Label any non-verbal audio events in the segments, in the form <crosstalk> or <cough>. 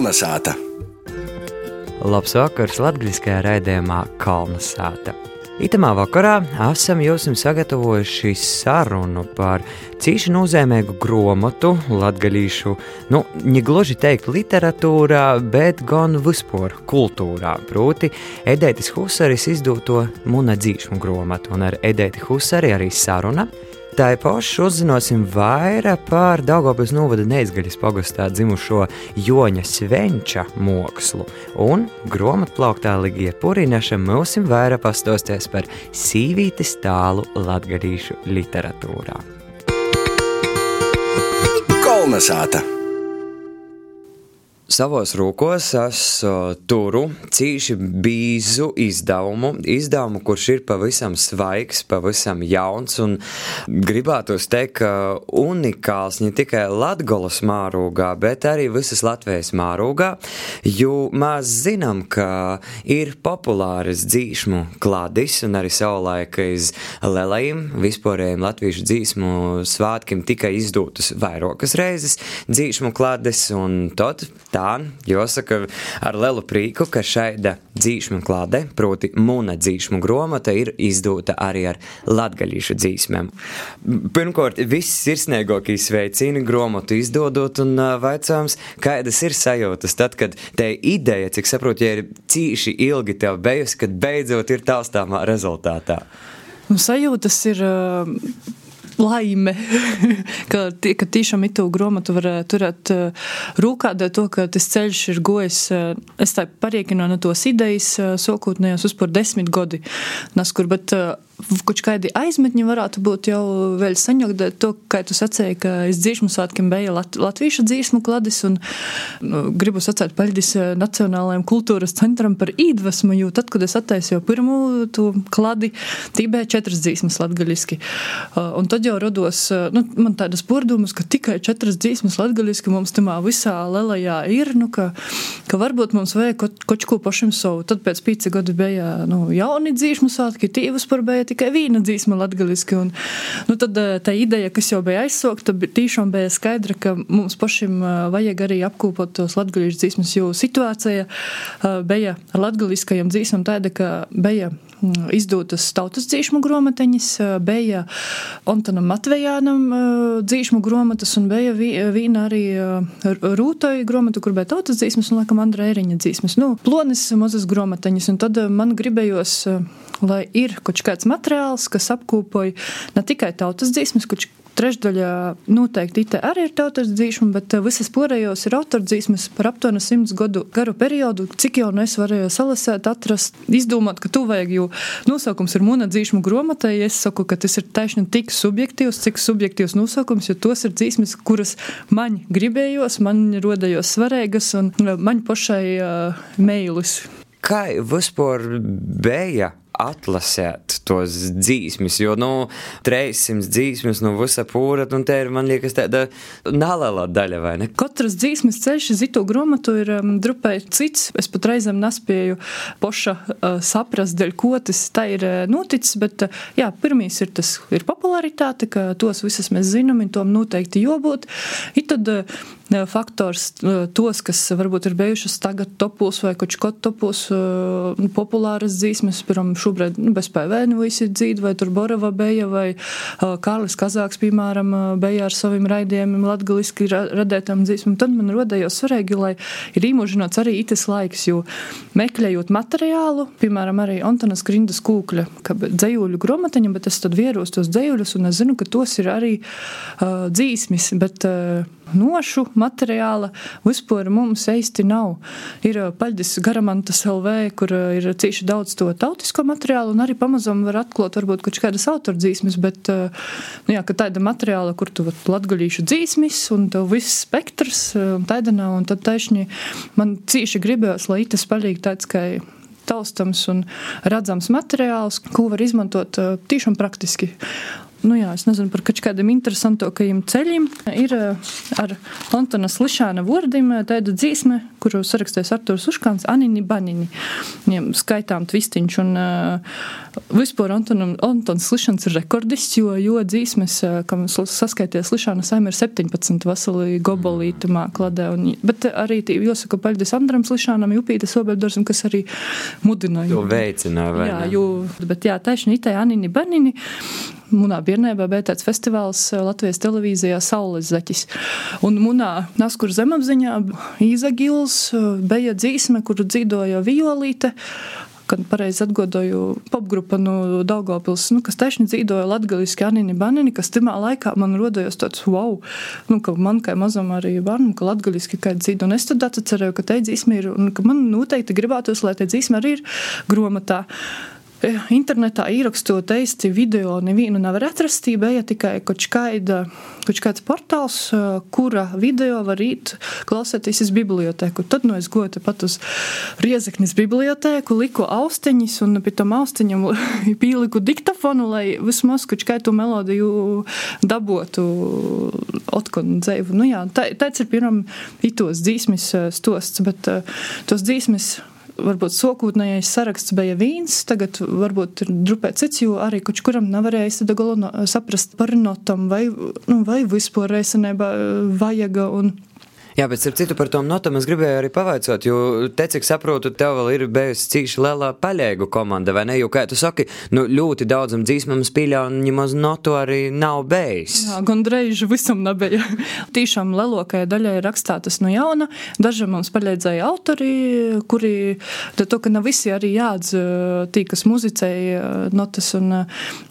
Kalnasāta! Labs vakars latviskajā raidījumā Kalnasāta! Itamā vakarā esam jums sagatavojuši sarunu par cīši nozīmīgu grāmatu, latgadījušu, nu, ne gluži teikt, literatūrā, bet gan vispār kultūrā. Proti, Edētis Husaris izdoto Muna dzīšanu grāmatu, un ar Edēti Husari arī saruna. Tā ir paša uzzināsim vairāk par Daugopils novada neizgaļas pagastā dzimušo Joņa Svenča mokslu, un grāmatplauktā Ligija Purinaša mūsim vairāk pastosties par sīvītes tālu latgadīšu literatūrā. Kolnesāta! Savos rūkos es uh, turu cīši bīzu izdevumu, izdevumu, kurš ir pavisam svaigs, pavisam jauns un gribētos teikt, ka unikāls ne tikai Latgolas mārūgā, bet arī visas Latvijas mārūgā, jo mēs zinām, ka ir populāras dzīšmu kladis un arī savulaik iz lelajiem vispārējiem latviešu dzīsmu svātkiem tika izdotas vairākas reizes dzīšmu klades un tad tā tā, jāsaka ar lielu prieku, ka šāda dzīšmu klāde, proti mūna dzīšmu gromata, ir izdota arī ar latgaļīšu dzīsmēm. Pirmkārt, viss sirsnīgākie sveicini gromatu izdodot un vaicājums, kādas ir sajūtas tad, kad te ideja, cik saprotu, ja ir cīši ilgi tev bijusi, kad beidzot ir taustāmā rezultātā. Nu, sajūtas ir uh, laime, ka, ka tiešām itu grāmatu var turēt rūkā, dēļ to, ka tas ceļš ir gojis, es tā pariekinu no tos idejas, sokūtnējos uz par desmit godi, naskur, bet kaut kādi aizmetņi varētu būt jau vēl saņogt, to, kā tu sacēji, ka es dzīšmu svētkiem bija Lat latviešu dzīsmu kladis, un nu, gribu sacēt paļdis eh, Nacionālajiem kultūras centram par īdvesmu, jo tad, kad es attaisīju pirmo to kladi, tī bija četras dzīsmas latgaļiski. Uh, un tad jau rodos, uh, nu, man tādas pordumas, ka tikai četras dzīsmas latgaļiski mums tamā visā lelajā ir, nu, ka, ka varbūt mums vajag kaut, ko pašam savu. Tad pēc pīci gadu bija, nu, jauni dzīšmu svētki, tīvas par bija tikai viena dzīsma latgaliski. Un, nu, tad eh, tā ideja, kas jau bija aizsākta, tiešām bija skaidra, ka mums pašiem eh, vajag arī apkopot tos latgalīšu dzīsmas, jo situācija eh, bija ar latgaliskajiem dzīsmam tāda, ka bija izdotas tautas dzīšmu grāmatiņas, bija Antonam Matvejānam dzīšmu grāmatas un bija vīna arī Rūtoja grāmata, kur bija tautas dzīsmas un, laikam, Andra Eriņa dzīsmas. Nu, plonis mazas grāmatiņas, un tad man gribējos lai ir kaut kāds materiāls, kas apkopoja ne tikai tautas dzīsmes, kurš trešdaļā noteikti te arī ir tautas dzīsma, bet eh, visas pārējos ir autordzīsmes par aptuveni simts gadu garu periodu, cik jau nu es varēju salasēt, atrast, izdomāt, ka tu vajag, jo nosaukums ir muna dzīsmu gromatai, es saku, ka tas ir taisni tik subjektīvs, cik subjektīvs nosaukums, jo tos ir dzīsmes, kuras man gribējos, man rodējos svarīgas un eh, man pašai uh, meilus. Kā vispār bija atlasēt tos dzīsmes, jo, nu, 300 dzīsmes no nu, visa pūra, un te ir, man liekas, tāda neliela daļa, vai ne? Katras dzīsmes ceļš uz ito gromatu ir um, drupai cits. Es pat reizēm nespēju poša uh, saprast, dēļ ko tas tā ir uh, noticis, bet, uh, jā, pirmīs ir tas ir popularitāte, ka tos visas mēs zinām, un tom noteikti jābūt. I tad uh, faktors, tos, kas varbūt ir bijušas tagad topos vai kaut ko topos, populāras dzīsmes, piram, šo šobrīd nu, bez PVN visi dzīd, vai tur Borova beja, vai Kārlis Kazāks, piemēram, beja ar saviem raidījumiem latgaliski ra radētām dzīsmām. Tad man rodējos svarīgi, lai ir īmužināts arī itis laiks, jo meklējot materiālu, piemēram, arī Antonas Grindas kūkļa, ka dzējuļu gromatiņa, bet es tad vieros tos dzējuļus un es zinu, ka tos ir arī uh, dzīsmis, bet uh, nošu materiāla vispār mums īsti nav. Ir paļģis Garamantas LV, kur ir cīši daudz to tautisko materiālu, un arī pamazam var atklāt varbūt kaut kādas autordzīsmes, bet, nu jā, tāda materiāla, kur tu latgaļīšu dzīsmis, un tev viss spektrs, un tāda nav, un tad taisni man cīši gribējās, lai itas palīgi tāds, ka taustams un redzams materiāls, ko var izmantot tiešām praktiski. Nu jā, es nezinu par kādiem interesantākajiem ceļiem. Ir ar Antona Slišāna vārdiem tāda dzīsme, kuru sarakstījis Artūrs Uškāns, Anini Banini. Viņam skaitām tvistiņš. Un uh, vispār Antonam, Antons Slišans ir rekordists, jo, jo dzīsmes, kam saskaities Slišāna saim ir 17 vasali gobolītumā kladē. Un, bet arī jāsaka paļdis Andram Slišānam, Jupītas Obeldorsam, kas arī mudināja. To veicināja, jā? Jo, bet jā, taisni itē Anini Banini. Munā bērnībā bija tāds festivāls Latvijas televīzijā Saules zeķis. Un munā Naskur zemapziņā Īzagils bija dzīsme, kuru dzīdoja Violīte kad pareizi atgodoju popgrupa no Daugavpils, nu, kas tieši dzīvoja latgaliski Anini Banini, kas timā laikā man rodojos tāds wow, nu, ka man kā mazam arī bērnam, ka latgaliski kā dzīvo, un es tad atcerēju, ka te dzīsme ir, un ka man noteikti gribētos, lai te dzīsme arī ir gromatā. Internetā ierakstot īsti video, nevienu nevar atrast. Bija tikai kaut, kāda, kaut kāds portāls, kura video var īt klausēties uz biblioteku. Tad nu, es goju tepat uz Riezeknis biblioteku, liku austiņas un pie tam austiņam <laughs> pieliku diktafonu, lai vismaz kaut kādu melodiju dabotu otkonu dzēvu. Nu, jā, tā, tāds ir piemēram itos dzīsmis stosts, bet tos dzīsmis varbūt sākotnējais saraksts bija viens, tagad varbūt ir drupē cits, jo arī kaut kuram nevarēja no, saprast par notam vai, nu, vai vispār reisenībā vajaga. Un, Jā, bet ar citu par tom notām es gribēju arī pavaicāt, jo te, cik saprotu, tev vēl ir bijusi cīši lielā paļēgu komanda, vai ne? Jo, kā tu saki, nu ļoti daudzam dzīsmam spīļā un ņemaz notu arī nav bijis. Jā, gandrīz visam nebija. <laughs> Tīšām lielākajai daļai rakstātas no jauna. Daži mums palīdzēja autori, kuri, to, ka nav visi arī jādz tī, kas muzicēja notas un,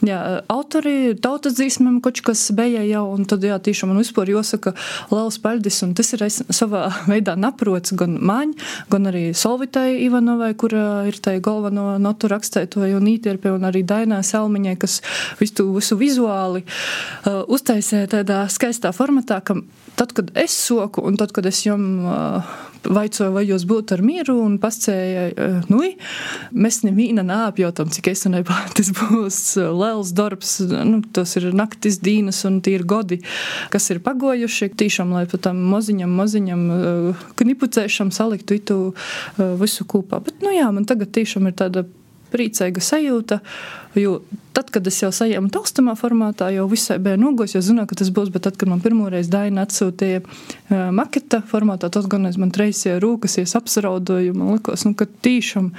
jā, autori, tautas dzīsmam kaut kas bija jau, un tad, jā, tīšām man vispār jāsaka liels paļdis, un tas ir savā <laughs> veidā naprots gan man, gan arī Solvitai Ivanovai, kur ir tai galveno notu rakstētoja un ītierpē, un arī Dainā Selmiņai, kas visu, visu vizuāli uh, uztaisīja tādā skaistā formatā, ka tad, kad es soku un tad, kad es jums vaicoju, vai jūs būtu ar mieru un uh, nu, mēs neviena neapjautam, cik esenībā tas būs liels darbs, nu, tas ir naktis dīnas un tie ir godi, kas ir pagojuši, tīšām, lai pat tam moziņam, uh, knipucēšam saliktu itu visu kopā. Bet, nu jā, man tagad tiešām ir tāda priecīga sajūta. Jo tad, kad es jau saņēmu taustamā formātā, jau visai bija nogojis, jo zināju, ka tas būs. Bet tad, kad man pirmoreiz Daina atsūtīja uh, maketa formātā, tas gan es man reizē rūkasies apsraudoju. Man likās, nu, ka tīšām,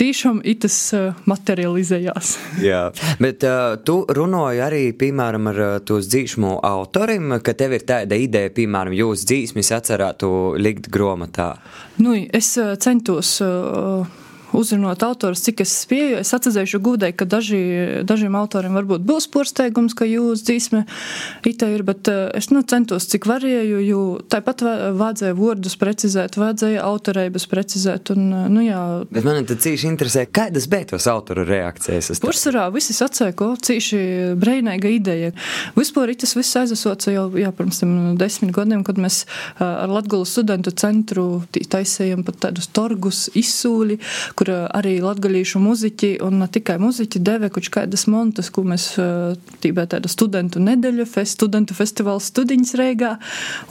tīšām itas uh, materializējās. <laughs> Jā, bet uh, tu runāji arī, piemēram, ar tos dzīšmu autorim, ka tev ir tāda ideja, piemēram, jūs dzīsmis atcerētu likt gromatā. Nu, es centos. Uh, uzrunāt autors, cik es spēju. Es atcerēšu gudēji, ka daži, dažiem autoriem varbūt būs porsteigums, ka jūs dzīsme itā ir, bet eh, es nu, centos, cik varēju, jo tāpat vajadzēja vārdus precizēt, vajadzēja autorības precizēt. Un, eh, nu, jā. Bet man tad cīši interesē, kādas bija tos autoru reakcijas? Pursvarā visi sacēja, ko cīši breinīga ideja. Vispār tas viss aizasoca jau jā, pirms desmit gadiem, kad mēs eh, ar Latgulu studentu centru taisējam pat tādus torgus izsūļi, kur arī latgaļīšu muziķi un ne tikai muziķi deva kaut kādas montas, ko mēs tībā tāda studentu nedēļa, fest, studentu festivāls studiņas Reigā,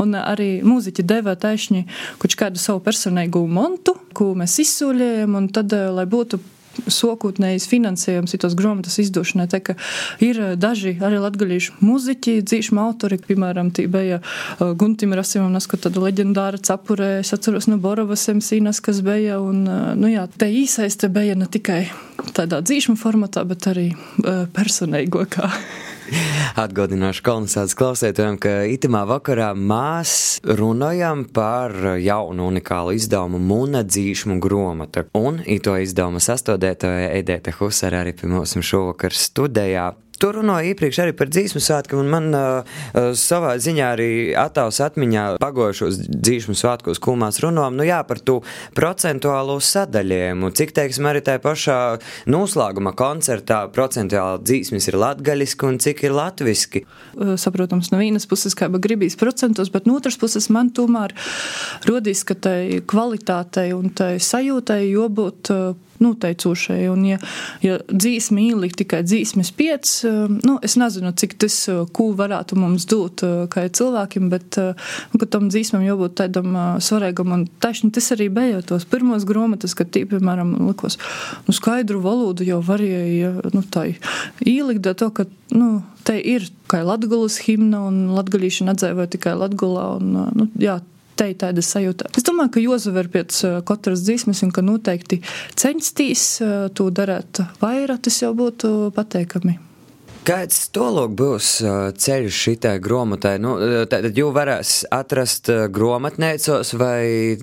un arī muziķi deva taisni kaut kādu savu personīgu montu, ko mēs izsūļējam, un tad, lai būtu sokotnējs finansējums tos grāmatas izdošanai. Tā ir daži arī latgaļīšu muziķi, dzīšma autori, piemēram, bija Guntim Rasimam, nasko tāda leģendāra capurē, es atceros no Borovas Emsīnas, kas bija, un, nu jā, te īsaiste bija ne tikai tādā dzīšma formatā, bet arī personīgo kā. <laughs> Atgādināšu kolonizācijas klausētājiem, ka itamā vakarā mēs runājam par jaunu unikālu izdevumu Muna dzīšmu gromata. Un ito izdevumu sastādētāja Edēta Husara arī pie mums šovakar studējā. Tu runāji iepriekš arī par dzīsmu svētkiem, un man uh, savā ziņā arī attēls atmiņā pagojušos dzīsmu svētkos, ko mēs runājam, nu jā, par to procentuālo sadalījumu, cik, teiksim, arī tajā pašā noslēguma koncertā procentuāli dzīsmis ir latgaļiski un cik ir latviski. Saprotams, no vienas puses kā gribīs procentos, bet no otras puses man tomēr rodīs, ka tai kvalitātei un tai sajūtai jābūt noteicošai. Un, ja, ja dzīsmi ielikt tikai dzīsmes piec, nu, es nezinu, cik tas, ko varētu mums dot kā cilvēkiem, bet nu, tam dzīsmam jābūt tādam svarīgam. Un taisni tas arī bija tos pirmos grāmatas, kad tī, piemēram, likos, nu, skaidru valodu jau varēja nu, tā ielikt, to, ka, nu, te ir kā latgulas himna un latgalīšana atdzīvoja tikai latgulā. Un, nu, jā, te ir tāda sajūta. Es domāju, ka Jozaver pēc uh, katras dzīsmes un ka noteikti censties to darīt vairāk, tas jau būtu pateikami. Kāds tolok būs ceļš šitai grāmatai? Nu, tad jūs varēs atrast grāmatnēcos vai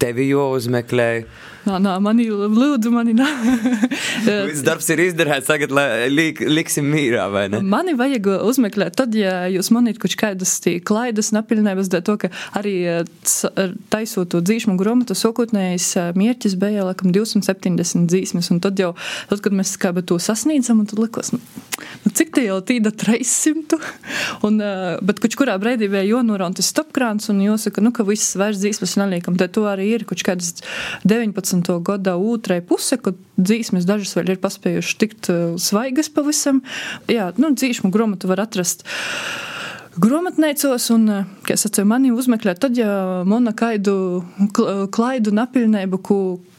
tevi jau uzmeklēju? Nā, nā, mani lūdzu, mani nā. <laughs> Viss darbs ir izdarīts, tagad lik, liksim mīrā, vai ne? Mani vajag uzmeklēt, tad, ja jūs manīt kaut kādas klaidas, napiļnēbas, dēļ to, ka arī taisot to dzīšmu gromatu, sokotnējais mierķis bija, laikam, 270 dzīsmes, un tad jau, tad, kad mēs kā to sasniedzam, un tad likos, nu, nu cik te jau tīda 300, <laughs> un, bet kaut kurā brīdī bija jonora un tas stopkrāns, un jāsaka, nu, ka viss vairs dzīsmes neliekam, tad to arī ir kaut kādas 19 90. gada otrai puse, kad dzīsmes dažas vēl ir paspējušas tikt eh, svaigas pavisam. Jā, nu, dzīšmu gromatu var atrast. Grāmatnīcos, un, eh, kā es teicu, mani uzmeklēt, tad, ja mana kaidu, klaidu napiļnību,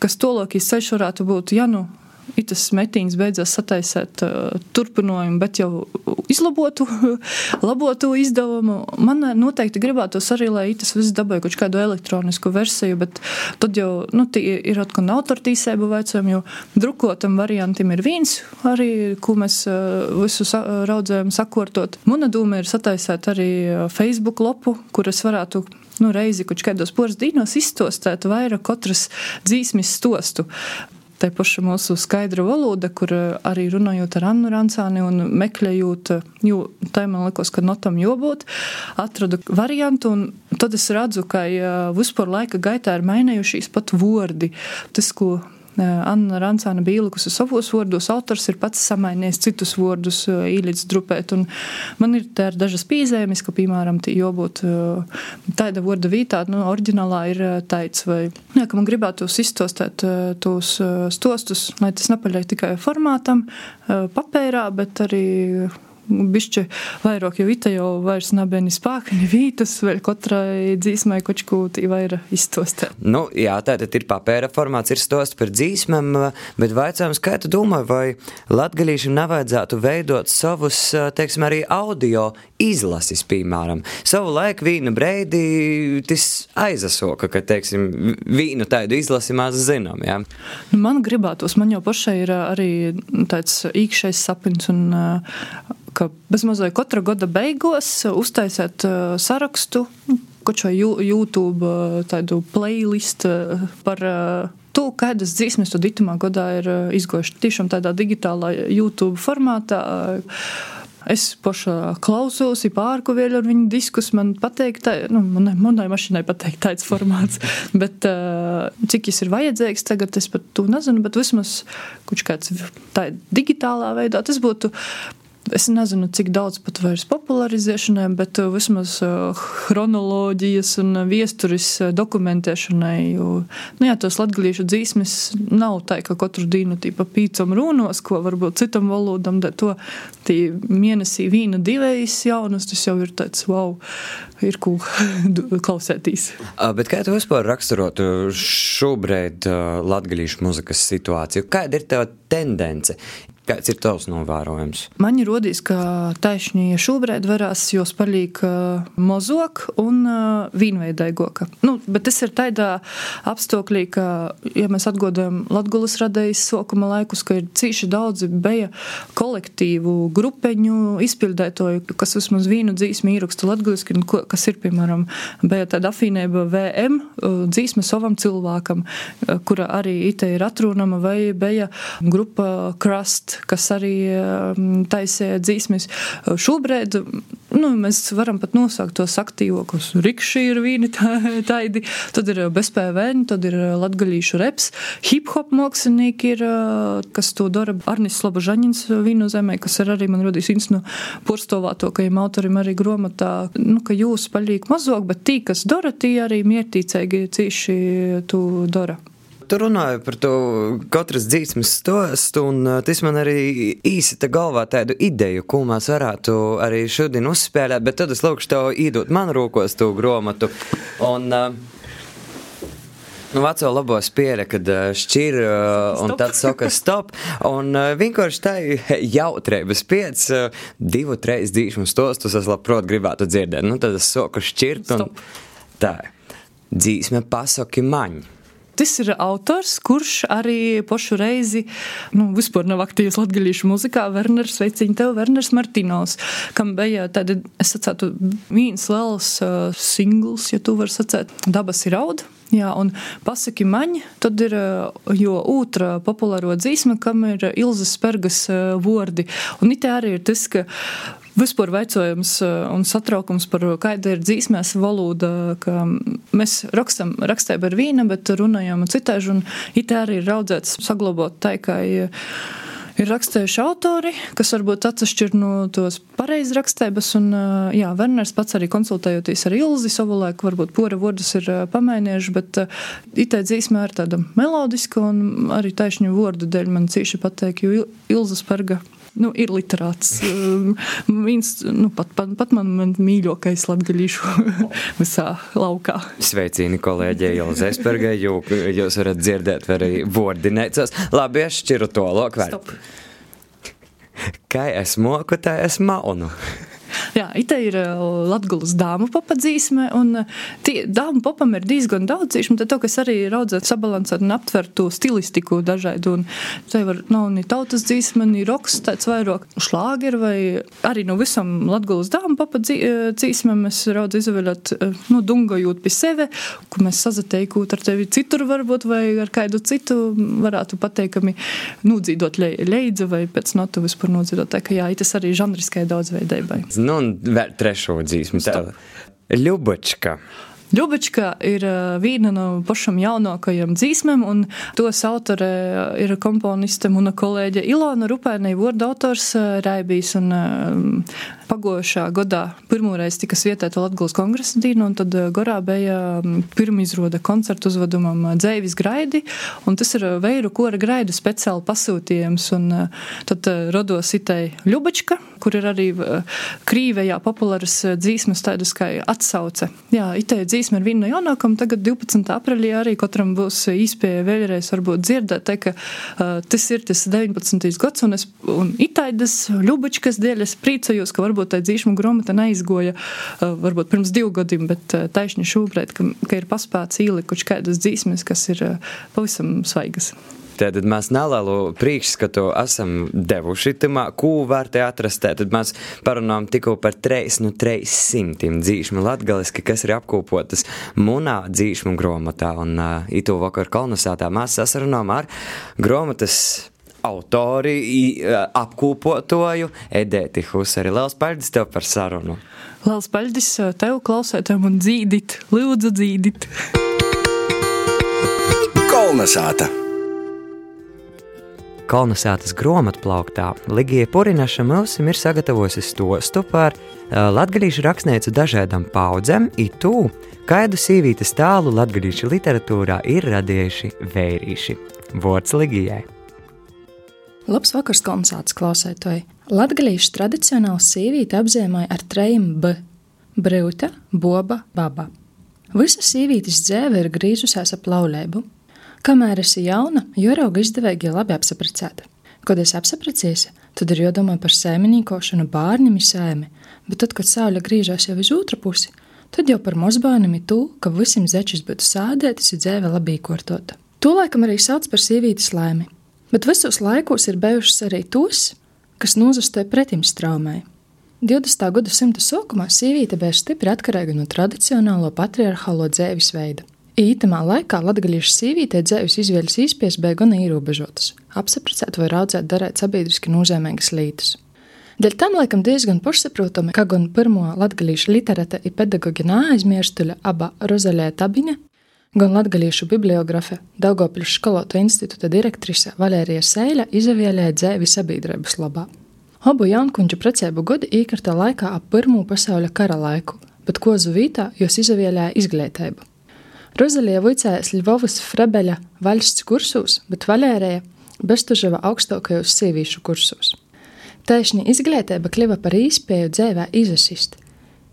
kas tolokīs ceļš varētu būt, ja nu itas metīņas beidzās sataisēt uh, turpinājumu, bet jau izlabotu, <laughs> labotu izdevumu. Man noteikti gribētos arī, lai itas viss dabūja kaut kādu elektronisku versiju, bet tad jau nu, ir atkal autortīsēba veicam, jo drukotam variantam ir viens arī, ko mēs uh, visu sa raudzējam sakortot. Mana doma ir sataisēt arī Facebook lopu, kur es varētu nu, reizi kaut kādos poras dīnos izstostēt vairāk katras dzīsmis stostu tā paša mūsu skaidra valoda, kur eh, arī runājot ar Annu Rancāni un meklējot, eh, jo tā man likos, ka notam jābūt, atradu variantu, tad es redzu, ka vispār laika gaitā ir mainījušies pat vārdi. Tas, ko Anna Rancāna bija ielikusi savos vārdos, autors ir pats samainījis citus vārdus īlīdz drupēt. Un man ir dažas pīzējumas, ka, piemēram, jābūt tāda vārda vītā, nu, oriģinālā ir taids, vai, jā, ka man gribētos izstostēt tos stostus, lai tas nepaļai tikai formātam, papērā, bet arī bišķi vairāk, jo ita jau vairs nebija ni spēka, ni vītas, vēl katrai dzīsmai kaut ko tī vairāk izstostē. Nu, jā, tātad ir papēra formāts, ir stost par dzīsmēm, bet vaicājums, kā tu domā, vai latgalīšiem nevajadzētu veidot savus, teiksim, arī audio izlasis, piemēram. Savu laiku vīna breidi, tas aizasoka, ka, teiksim, vīnu tādu izlasi maz zinām, jā. Nu, man gribētos, man jau pašai ir arī tāds īkšais sapins un ka bezmazliet katra gada beigās uztaisīt uh, sarakstu, kaut šo YouTube uh, tādu playlist uh, par to, kādas dzīsmes tu ditamā gadā ir izgojuši tiešām tādā digitālā YouTube formātā. Es pašā klausos, pārku vēl ar viņu diskus. Man patīk, tā, nu, manai, manai mašīnai patīk tāds formāts. <laughs> bet cik tas ir vajadzīgs tagad, es pat to nezinu. Bet vismaz kaut kāds tā digitālā veidā tas būtu Es nezinu, cik daudz pat vairs popularizēšanai, bet uh, vismaz uh, chronoloģijas un uh, viesturis dokumentēšanai. Jo, nu jā, tos latgaliešu dzīsmes nav tā, ka katru dienu tīpa pīcam rūnos, ko varbūt citam valodam, bet to tī mēnesī vīna divējas jaunas, tas jau ir tāds, wow, ir ko <laughs> klausētīs. Bet kā tu vispār raksturotu šobrīd latgaliešu muzikas situāciju? Kāda ir tava tendence? Kāds ir tavs novērojums? Man ir rodījis, ka taisnība šobrīd varās jūs paliek mozok un vīnveidaigoka. Nu, bet tas ir tādā apstākļī, ka, ja mēs atgodam Latgulas radējas sokuma laikus, ka ir cīši daudzi bija kolektīvu grupeņu izpildētoju, kas vismaz vīnu dzīsmi īraksta latguliski, kas ir, piemēram, bija tāda afinēba VM dzīsme savam cilvēkam, kura arī ite ir atrunama, vai bija grupa Crust, kas arī um, taisīja dzīsmes. Šobrīd nu, mēs varam pat nosaukt tos aktīvākos. Rikšķi ir vīni tādi, tad ir bezpēvēni, tad ir latgaļīšu reps, hip-hop mākslinieki ir, uh, kas to dara. Arnis Slobožaņins vīnu zemē, kas ir arī man rodīs viens no porstovātokajiem autorim arī gromatā, nu, ka jūs paliek mazāk, bet tī, kas dara, tī arī miertīcīgi cīši tu dara. Tu runāji par to katras dzīsmes stostu, un tas man arī īsi te galvā tādu ideju, ko mēs varētu arī šodien uzspēlēt, bet tad es lūkšu tev īdot man rokos to gromatu. Un, Nu, veco labo spēle, kad šķir un tad saka stop. Un vienkārši tā jautrības pēc divu, trīs dzīšanu stostus es labprāt gribētu dzirdēt. Nu, tad es soku šķirt un stop. tā. Dzīsme pasaki maņi. Tas ir autors, kurš arī pašu reizi nu, vispār nav aktīvs latviešu muzikā. Werners, sveiciņ tev, Werners Martinovs, kam bija tāda, es sacētu, viens liels uh, singls, ja tu vari sacēt, dabas ir auda. Jā, un pasaki man, tad ir jo otra populāro dzīsme, kam ir Ilzas Spērgas vārdi. Un it arī ir tas, ka vispār veicojums un satraukums par kāda ir dzīsmēs valoda, ka mēs rakstam, rakstēju ar vīna, bet runājam citāži, un it arī ir raudzēts saglabāt tā, ka ir rakstējuši autori, kas varbūt atšķir no tos pareizrakstības. Un, jā, Werners pats arī konsultējoties ar Ilzi savulaik, varbūt pora vārdus ir pamainījuši, bet itē dzīsmē ir tāda melodiska un arī taisņu vārdu dēļ man cīši pateik, jo Ilza Sperga nu, ir literāts. Viņš nu, pat, pat, pat man, man mīļākais latgaļīšu <laughs> visā laukā. Sveicini kolēģei Ilze Espergai, jo jūs varat dzirdēt arī vordinēcas. Labi, es šķiru to lokvēr. Kā es moku, tā es maunu. Jā, ita ir Latgulas dāmu popa dzīsme, un tie, dāmu popam ir diezgan daudz dzīsmu, tad to, kas arī raudzēt sabalansēt un aptvert to stilistiku dažādu, un te var nav ni tautas dzīsme, ni roks, tāds vairāk šlāgeri, vai arī no visam Latgulas dāmu popa uh, dzīsmēm mēs raudz izvēlēt, nu, dungojot pie sevi, ko mēs sazateikot ar tevi citur varbūt, vai ar kādu citu varētu pateikami nūdzīdot le, leidza, vai pēc notu vispār nūdzīdot, tā ka jā, tas arī žanriskai daudzveidībai. Nu, un trešo dzīsmu. Ļubačka. Ļubička ir viena no pašām jaunākajām dzīsmēm, un tos autore ir komponiste mana kolēģe Ilona Rupēnei, vārdu autors Raibijs, un pagojušā gadā pirmoreiz tika svietēta Latgulas kongresa dīna, un tad Gorā bija pirmizroda koncertu uzvedumam Dzēvis Graidi, un tas ir veiru kora graidu speciāli pasūtījums, un tad rodos itei Ļubička, kur ir arī Krīvejā populāras dzīsmes tādas kā atsauce. Jā, dzīsmes dzīsme ir viena no jaunākajām. Tagad 12. aprīlī arī katram būs īspēja vēlreiz varbūt dzirdēt, te, ka uh, tas ir tas 19. gads, un, es, un itaidas ļubačkas dēļ es priecājos, ka varbūt tā dzīšma gromata neizgoja uh, varbūt pirms divu gadiem, bet uh, taisni šobrīd, ka, ka ir paspēts ielikuši kādas dzīsmes, kas ir uh, pavisam svaigas. Tad mēs nelielu priekšskatu esam devuši tam, ko var te atrast. Tad mēs parunājam tikko par 3 no 300 dzīšmu latgaliski, kas ir apkopotas munā dzīšmu grāmatā. Un uh, itu vakar kolonizētā mēs sasarunājam ar grāmatas autori, apkopotoju Edēti Husari. Liels paldies tev par sarunu! Liels paldies tev, klausētājiem, un dzīdit, lūdzu, dzīdit! Kolnesāta! Kolnesātas grāmatplauktā Ligija Purinaša Milsim ir sagatavojusi stostu par uh, latgadījušu rakstnieci dažādām paudzēm, itū, kādu sīvītas tālu latgadījušu literatūrā ir radījuši vērīši. Vārds Ligijai. Labs vakars, kolonizācijas klausētāji! Latgadījušu tradicionāli sīvīti apzīmēja ar trejiem B - brūta, boba, baba. Visa sīvītis dzēve ir grīzusies ap laulību, Kamēr esi jauna, jo rauga izdevīgi labi apsaprecēta. Kad esi apsaprecējusi, tad ir jādomā par sēmenīkošanu bērnam izsēmi, bet tad, kad saule griežas jau uz otru pusi, tad jau par mazbērnam ir tū, ka visiem zečus būtu sādētis un dzēve labi kārtota. To laikam arī sauc par sievietes laimi, bet visos laikos ir bijušas arī tos, kas nozastoja pretim straumai. 20. gadsimta sākumā sieviete bija stipri atkarīga no tradicionālo patriarchālo dzīves veida. Ītamā laikā latgaļiešu sīvītē dzēvis izvēles īspies bija gana ierobežotas, apsaprecēt vai raudzēt darēt sabiedriski nozīmīgas lītas. Dēļ tam laikam diezgan pašsaprotami, ka gan pirmo latgaļiešu literāta ir pedagoģa neaizmirstuļa aba Rozaļē Tabiņa, gan latgaļiešu bibliografe Daugopļu skolotu institūta direktrise Valērija Sēļa izvēlēja dzēvi sabiedrības labā. Obu jaunkuņģu precēbu gadi īkarta laikā ap Pirmā pasaules kara laiku, bet kozu vītā jūs izvēlēja izglītību. Rozalija vicējas Ļuvovas Frebeļa valsts kursos, bet Valērija Bestužava augstākajos sievīšu kursos. Taisni izglītība kļuva par īspēju dzīvē izasist,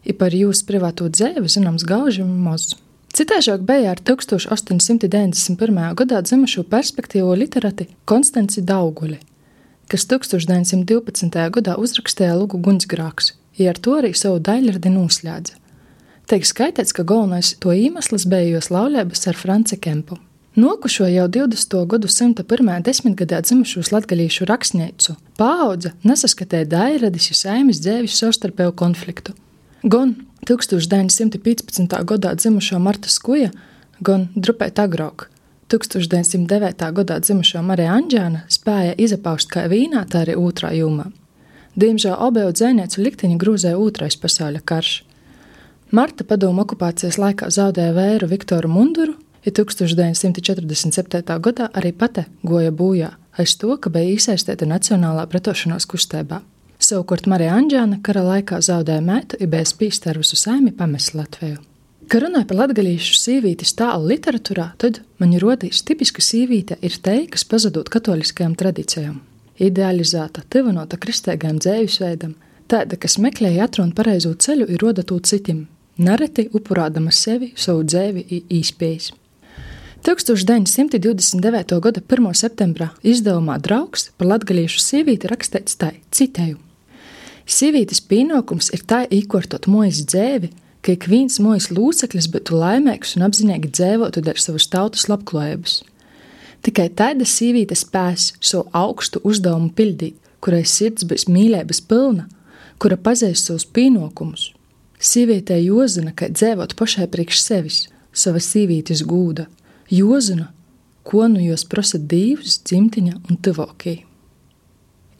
i par jūsu privāto dzīvi zināms gauži maz. Citāžāk bija ar 1891. gadā dzimušo perspektīvo literati Konstanci Dauguļi, kas 1912. gadā uzrakstīja Lugu Gunsgrāks, ja ar to arī savu daļradi noslēdza. Tiek skaitīts, ka galvenais to iemesls bija jos laulības ar Franci Kempu. Nokušo jau 20. gadu 101. desmitgadā dzimušos latgalīšu rakstniecu paudze nesaskatīja daļradis ja saimas dzēvis savstarpēju konfliktu. Gan 1915. gadā dzimušo Marta Skuja, gan drupēt agrāk. 1909. gadā dzimušo Mariju Anģēnu spēja izapaust kā vīnā, tā arī otrā jūmā. Diemžēl obeju dzēniecu likteņu grūzēja otrais pasaules karš. Marta padomu okupācijas laikā zaudēja vēru Viktoru Munduru, ja 1947. gadā arī pati goja bojā aiz to, ka bija iesaistīta Nacionālā pretošanās kustībā. Savukārt Marija Anģēna kara laikā zaudēja mētu, spīsta ar visu saimi pamest Latviju. Kad runāju par latgadījušu sīvīti stālu literatūrā, tad man ir rodījis tipiska sīvīte ir te, kas pazudot katoliskajām tradīcijām. Idealizēta, tivanota kristīgajam dzīvesveidam, tāda, kas meklēja atrunu pareizo ceļu, ir roda to citim, nereti upurādama sevi, savu dzīvi īspējas. 1929. gada 1. septembrā izdevumā Draugs par latgaliešu sīvīti rakstīts tā, citēju. Sīvītes pienākums ir tā īkortot mojas dzēvi, ka ik viens mojas lūceklis būtu laimīgs un apzinīgi dzēvotu dēļ savas tautas labklājības. Tikai tāda sīvīte spēs savu augstu uzdevumu pildīt, kurai sirds būs mīlības pilna, kura pazīst savus pienākumus. Sīvietē jozina, ka dzēvot pašai priekš sevis, savas sīvītes gūda Jozuna, ko nu jūs prasat divus, dzimtiņa un tuvākie.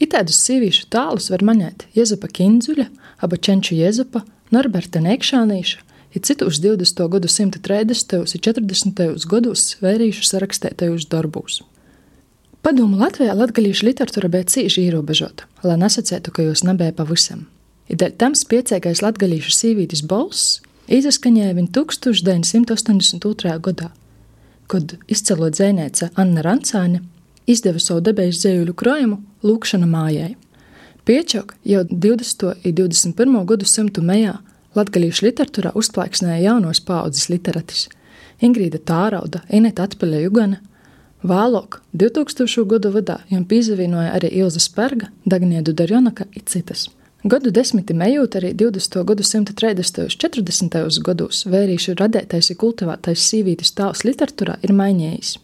Itādus sieviešu tālus var manēt Jezupa Kindzuļa, aba Čenču Jezupa, Norberta Nekšānīša, ir citus 20. gadu 130. un 40. gados vērīšu sarakstētajos darbos. Padomu Latvijā latgalīšu literatūra bija cīži ierobežota, lai nesacētu, ka jūs nebija pavisam. Ir dēļ tam spiecīgais latgalīšu sīvītis balss izaskaņēja viņu 1982. gadā kad izcēlot dzēniece Anna Rancāne izdeva savu debesu dzējuļu krojumu Lūkšana mājai. Piečok jau 20. un 21. gadsimtu mejā latgalīšu literatūrā uzplaiksnēja jaunos paudzes literatis Ingrīda Tārauda, Ineta Atpeļa Jugana, Vēlāk, 2000. gadu gadā, viņam pīzavīnoja arī Ilza Sperga, Dagniedu Darjonaka un citas. Gadu desmiti ejot arī 20. gadsimta 30. un 40. gados vērīšu radētais un kultivētais sīvītes tēls literatūrā ir mainījis.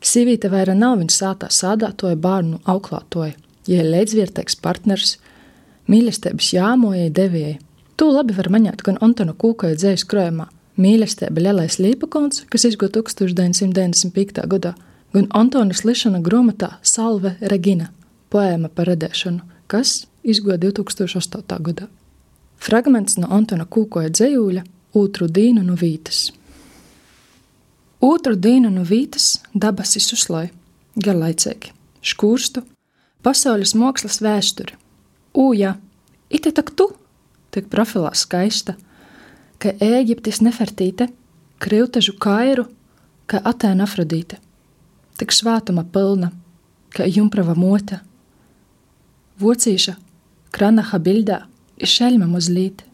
Sīvīte vairs nav viņa sātā sādātoja bērnu auklātoja, ja ir līdzvērtīgs partners, mīlestības jāmoja devējai. To labi var maņāt gan Antona Kūkoja dzējas krājumā Mīlestība lielais līpakons, kas izgūta 1995. gadā, gan Antonas Lišana grāmatā Salve Regina – poēma par radēšanu, kas izgoja 2008. gadā. Fragments no Antona Kūkoja dzējūļa Otru dienu no vītas. Otru dienu no vītas dabasis uzlai, garlaicīgi, škūrstu, pasaules mākslas vēsturi. Ūja, ite tak tu, tik profilā skaista, ka Ēģiptes nefertīte, krivtažu kairu, kā Atēna Afrodīte, tik svātuma pilna, kā jumprava mota, vocīša Kranaha bildā ir šeļma mazlīte,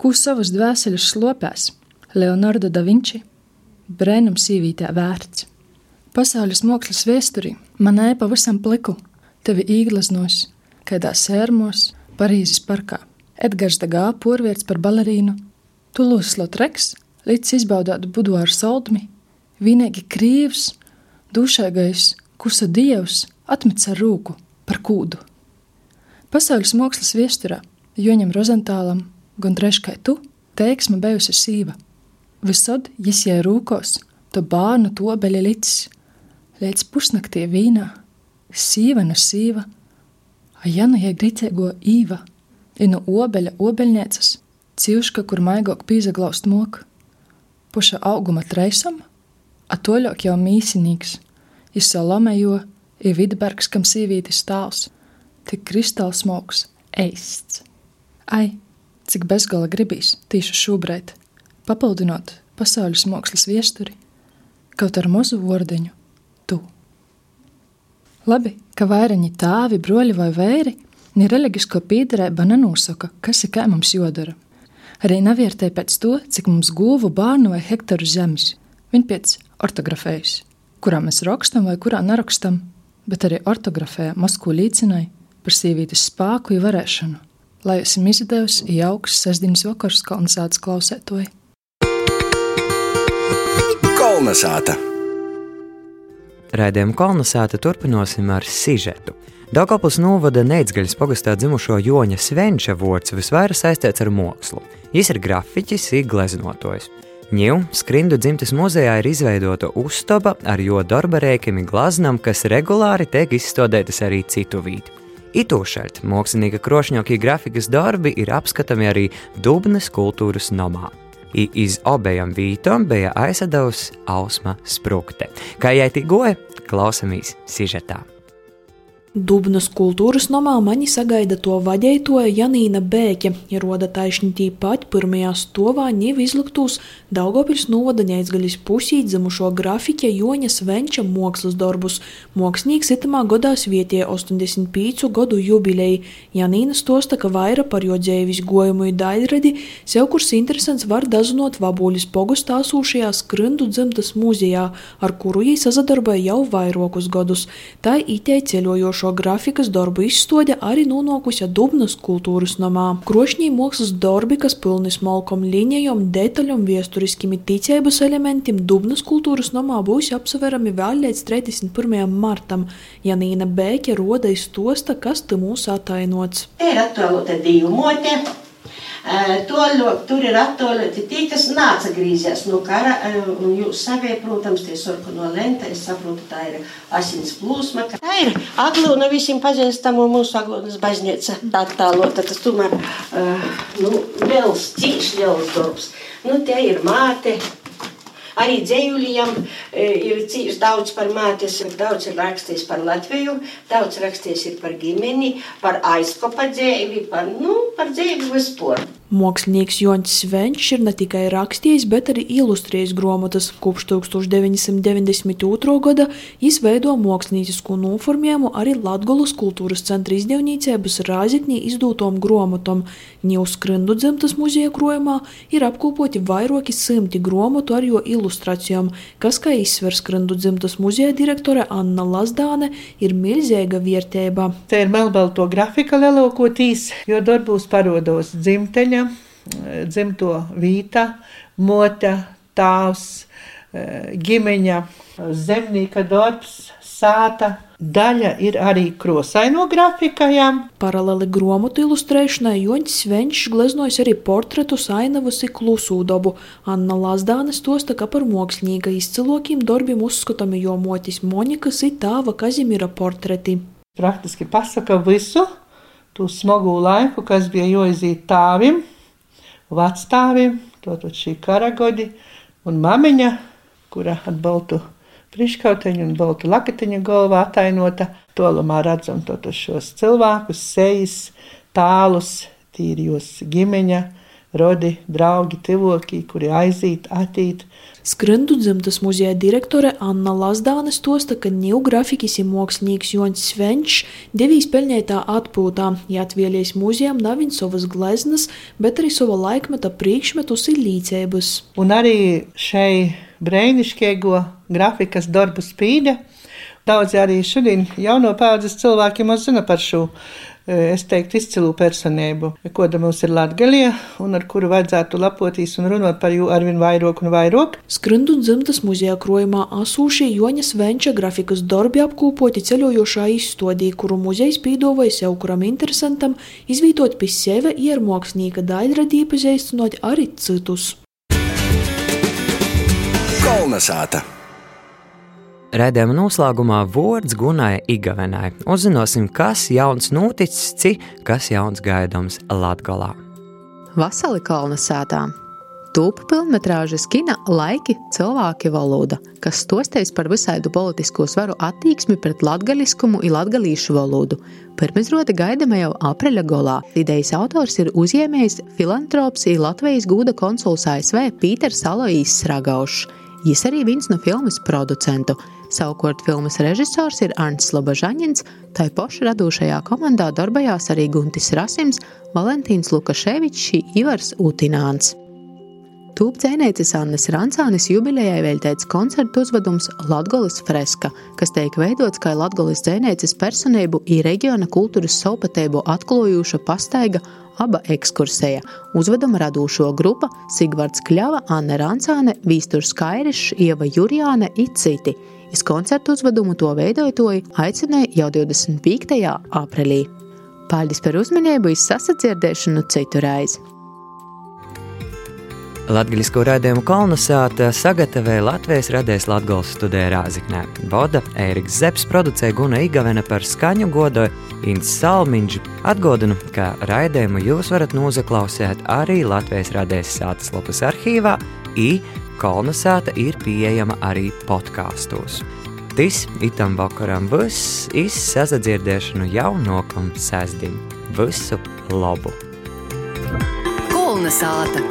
ko savus dvēseles slopēs Leonardo da Vinci brēnums sīvītē vērts. Pasaules mākslas vēsturī manai pavisam pliku tevi īglaznos, kādā sērmos, Parīzes parkā. Edgars Dagā porvērts par balerīnu, Tulūzas Lotreks līdz izbaudātu buduāru saldmi, vienīgi krīvs, dušīgais, kusa dievs atmets ar rūku par kūdu. Pasaules mākslas viesturā Joņam Rozentālam, gan treškai tu, teiksme bijusi sīva. Visod jisjē rūkos, to bārnu tobeļa licis, līdz pusnaktī vīnā, sīva no sīva, a janu jē gricēgo īva, i no obeļa obeļniecas, cīvška, kur maigok pīzaglaust mok, puša auguma treisam, a toļok jau mīsinīgs, i Salomejo, i Vidbergs, kam sīvītis stāvs tik kristālsmogs, eists. Ai, cik bezgala gribīs tīši šobrīd, papildinot pasaules mākslas viesturi, kaut ar mazu vordeņu - tu. Labi, ka vairaņi tāvi, broļi vai vēri, ni reliģisko pīdarība nenosaka, kas ir kā mums jodara. Arī nevērtē pēc to, cik mums guvu bērnu vai hektaru zemes, viņa pēc ortografējas, kurā mēs rakstam vai kurā nerakstam, bet arī ortografē Moskvu līdzinai par sīvītes spēku un varēšanu. Lai esam izdevusi jauks sestdienas vakars kolonizācijas klausētoji. Kolnesāta! Raidījumu kolonizāta turpināsim ar sižetu. Daugopils novada Neitsgaļas pagastā dzimušo Joņa Svenča vārds visvairāk saistīts ar mākslu. Viņš ir grafiķis, ir gleznotājs. Ņū skrindu dzimtes muzejā ir izveidota uztaba ar jo darba rēkimi glaznam, kas regulāri tiek izstādētas arī citu vītu. Itūšaļt mākslinieka krošņokī grafikas darbi ir apskatami arī Dubnes kultūras namā. I iz obējām vītām bija aizsadaus Ausma Sprukte. Kā jai tik goja, klausamies sižetā. Dubnas kultūras nomā mani sagaida to vaļētoja Janīna Bēķe, ieroda taisni tīpat pirmajā stovā ņev izliktūs Daugopils novada neizgaļas pusī dzimušo grafiķa Joņa Svenča mākslas darbus. Mākslinieks itamā godā svietie 85 godu jubilei. Janīna stosta, ka vaira par jo dzēvis gojumu i daļredi, sev kurs interesants var dazunot Vabuļas pogustā sūšajā skrindu dzimtas mūzijā, ar kuru jī sazadarboja jau vairokus godus. Tā itei ceļojošo šo grafikas darbu izstāde arī nonākusi Dubnas kultūras namā. Krošņī mākslas darbi, kas pilni smalkom līnijām, detaļām, vēsturiskiem ticības elementiem, Dubnas kultūras namā būs apsverami vēl līdz 31. martam. Janīna Bēke roda izstosta, kas te mūs atainots. Te ir attēlota divu mote. Toļok, tur ir attēloti tie, kas nāca grīzēs no kara, un jūs savie, protams, tie sarkano lenta, es saprotu, tā ir asins plūsma. Tā ir aglūna visiem pazīstamo mūsu aglūnas baznīca attēlota, tas tomēr, nu, liels, cīši liels darbs. Nu, te ir māte, Arī dzējuļiem ir cīņš daudz par mātes, daudz ir rakstījis par Latviju, daudz rakstījis ir par ģimeni, par aizkopa dzēvi, par, nu, par dzēvi vispār. Mākslinieks Joņš Svenčs ir ne tikai rakstījis, bet arī ilustrējis grāmatas. Kopš 1992. gada izveido māksliniecisku noformējumu arī Latvijas kultūras centra izdevniecības Rāziknī izdūtom grāmatom. Ņūskrindu dzimtas muzeja krojumā ir apkopoti vairāki simti grāmatu ar jo ilustrācijām, kas, kā izsver skrindu dzimtas muzeja direktore Anna Lazdāne, ir milzīga vērtība. Te ir melnbalto grafika lielākoties, jo darbos parodos dzimteņa dzimto vīta, mota, tāvs, ģimeņa, zemnieka darbs, sāta. Daļa ir arī krosaino grafikajām. Paralēli grāmatu ilustrēšanai Joņš Svenčs gleznojas arī portretus ainavas ir klusū dabu. Anna Lazdāne stosta, ka par mākslinieka izcilokiem darbiem uzskatami jo motis Monikas ir tāva Kazimira portreti. Praktiski pasaka visu, to smagu laiku, kas bija joizīt tāvim, vecstāvim, tātad šī karagodi un mamiņa, kura ar baltu priekškauteņu un baltu lakatiņu galvā atainota. Tolumā redzam tātad šos cilvēkus, sejas, tālus, tīrijos ģimeņa, rodi, draugi, tivokī, kuri aizīt, attīt. Skrendu dzimtas muzeja direktore Anna Lazdāne stosta, ka ņū grafikis ir mākslinieks Joņs Svenčs devīs pelnētā atpūtā, ja atvielies muzejam nav viņa savas gleznas, bet arī sava laikmeta priekšmetus ir līdzēbus. Un arī šai brēniškiego grafikas darbu spīde. Daudz arī šodien jauno paudzes cilvēki maz zina par šo es teiktu, izcilu personību, kāda mums ir Latvijā, un ar kuru vajadzētu lepoties un runāt par viņu arvien vairāk un vairāk. Skrindu dzimtas muzeja krojumā asūšie Joņa Svenča grafikas darbi apkopoti ceļojošā izstādī, kuru muzejs pīdovoja sev kuram interesantam, izvītot pie sevi ir mākslinieka daļradī pazīstinot arī citus. Kolnesāta! Redzējuma noslēgumā vārds Gunai Igavenai. Uzzināsim, kas jauns noticis, cik kas jauns gaidāms Latgalā. Vasali kolonizētā. Tūpa filmas kina laiki cilvēki valoda, kas stostēs par visaidu politisko svaru attieksmi pret latgaļiskumu un latgalīšu valodu. Pirmizrode gaidama jau apreļa golā. Idejas autors ir uzņēmējs, filantrops un Latvijas gūda konsuls ASV Pīters Aloīs Ragaušs. Viņš arī viens no filmas producentu. Savukārt filmas režisors ir Arnsts Lobažaņins, tai paša radošajā komandā darbojās arī Guntis Rasims, Valentīns Lukaševičs Ivars Utināns. Tūpcēnēcis Annes Rancānis jubilejai veltēts koncertu uzvedums Latgolas freska, kas tiek veidots kā Latgolas dzēnēcis personību i reģiona kultūras saupatēbu atklājoša pastaiga aba ekskursēja. Uzveduma radūšo grupa Sigvards Kļava, Anne Rancāne, Vīsturs Kairišs, Ieva Jurjāne i citi. Iz koncertu uzvedumu to veidojotoji aicināja jau 25. aprīlī. Paldies par uzmanību, izsasadzirdēšanu citu reizi! Latvijas raidījumu kolonizāta sagatavoja Latvijas radijas Latvijas studijā Rāziknē. Voda Ēriks Zepes producēja Guna Igavena par skaņu godoju Inns Salmiņš. Atgādinu, ka raidījumu jūs varat noklausīt arī Latvijas radijas sātas lapas arhīvā, i kolonizāta ir pieejama arī podkāstos. Tas itam vakaram viss izsazadzirdēšanu jau nokam sēsdiņu. Visu labu! Kolonizāta!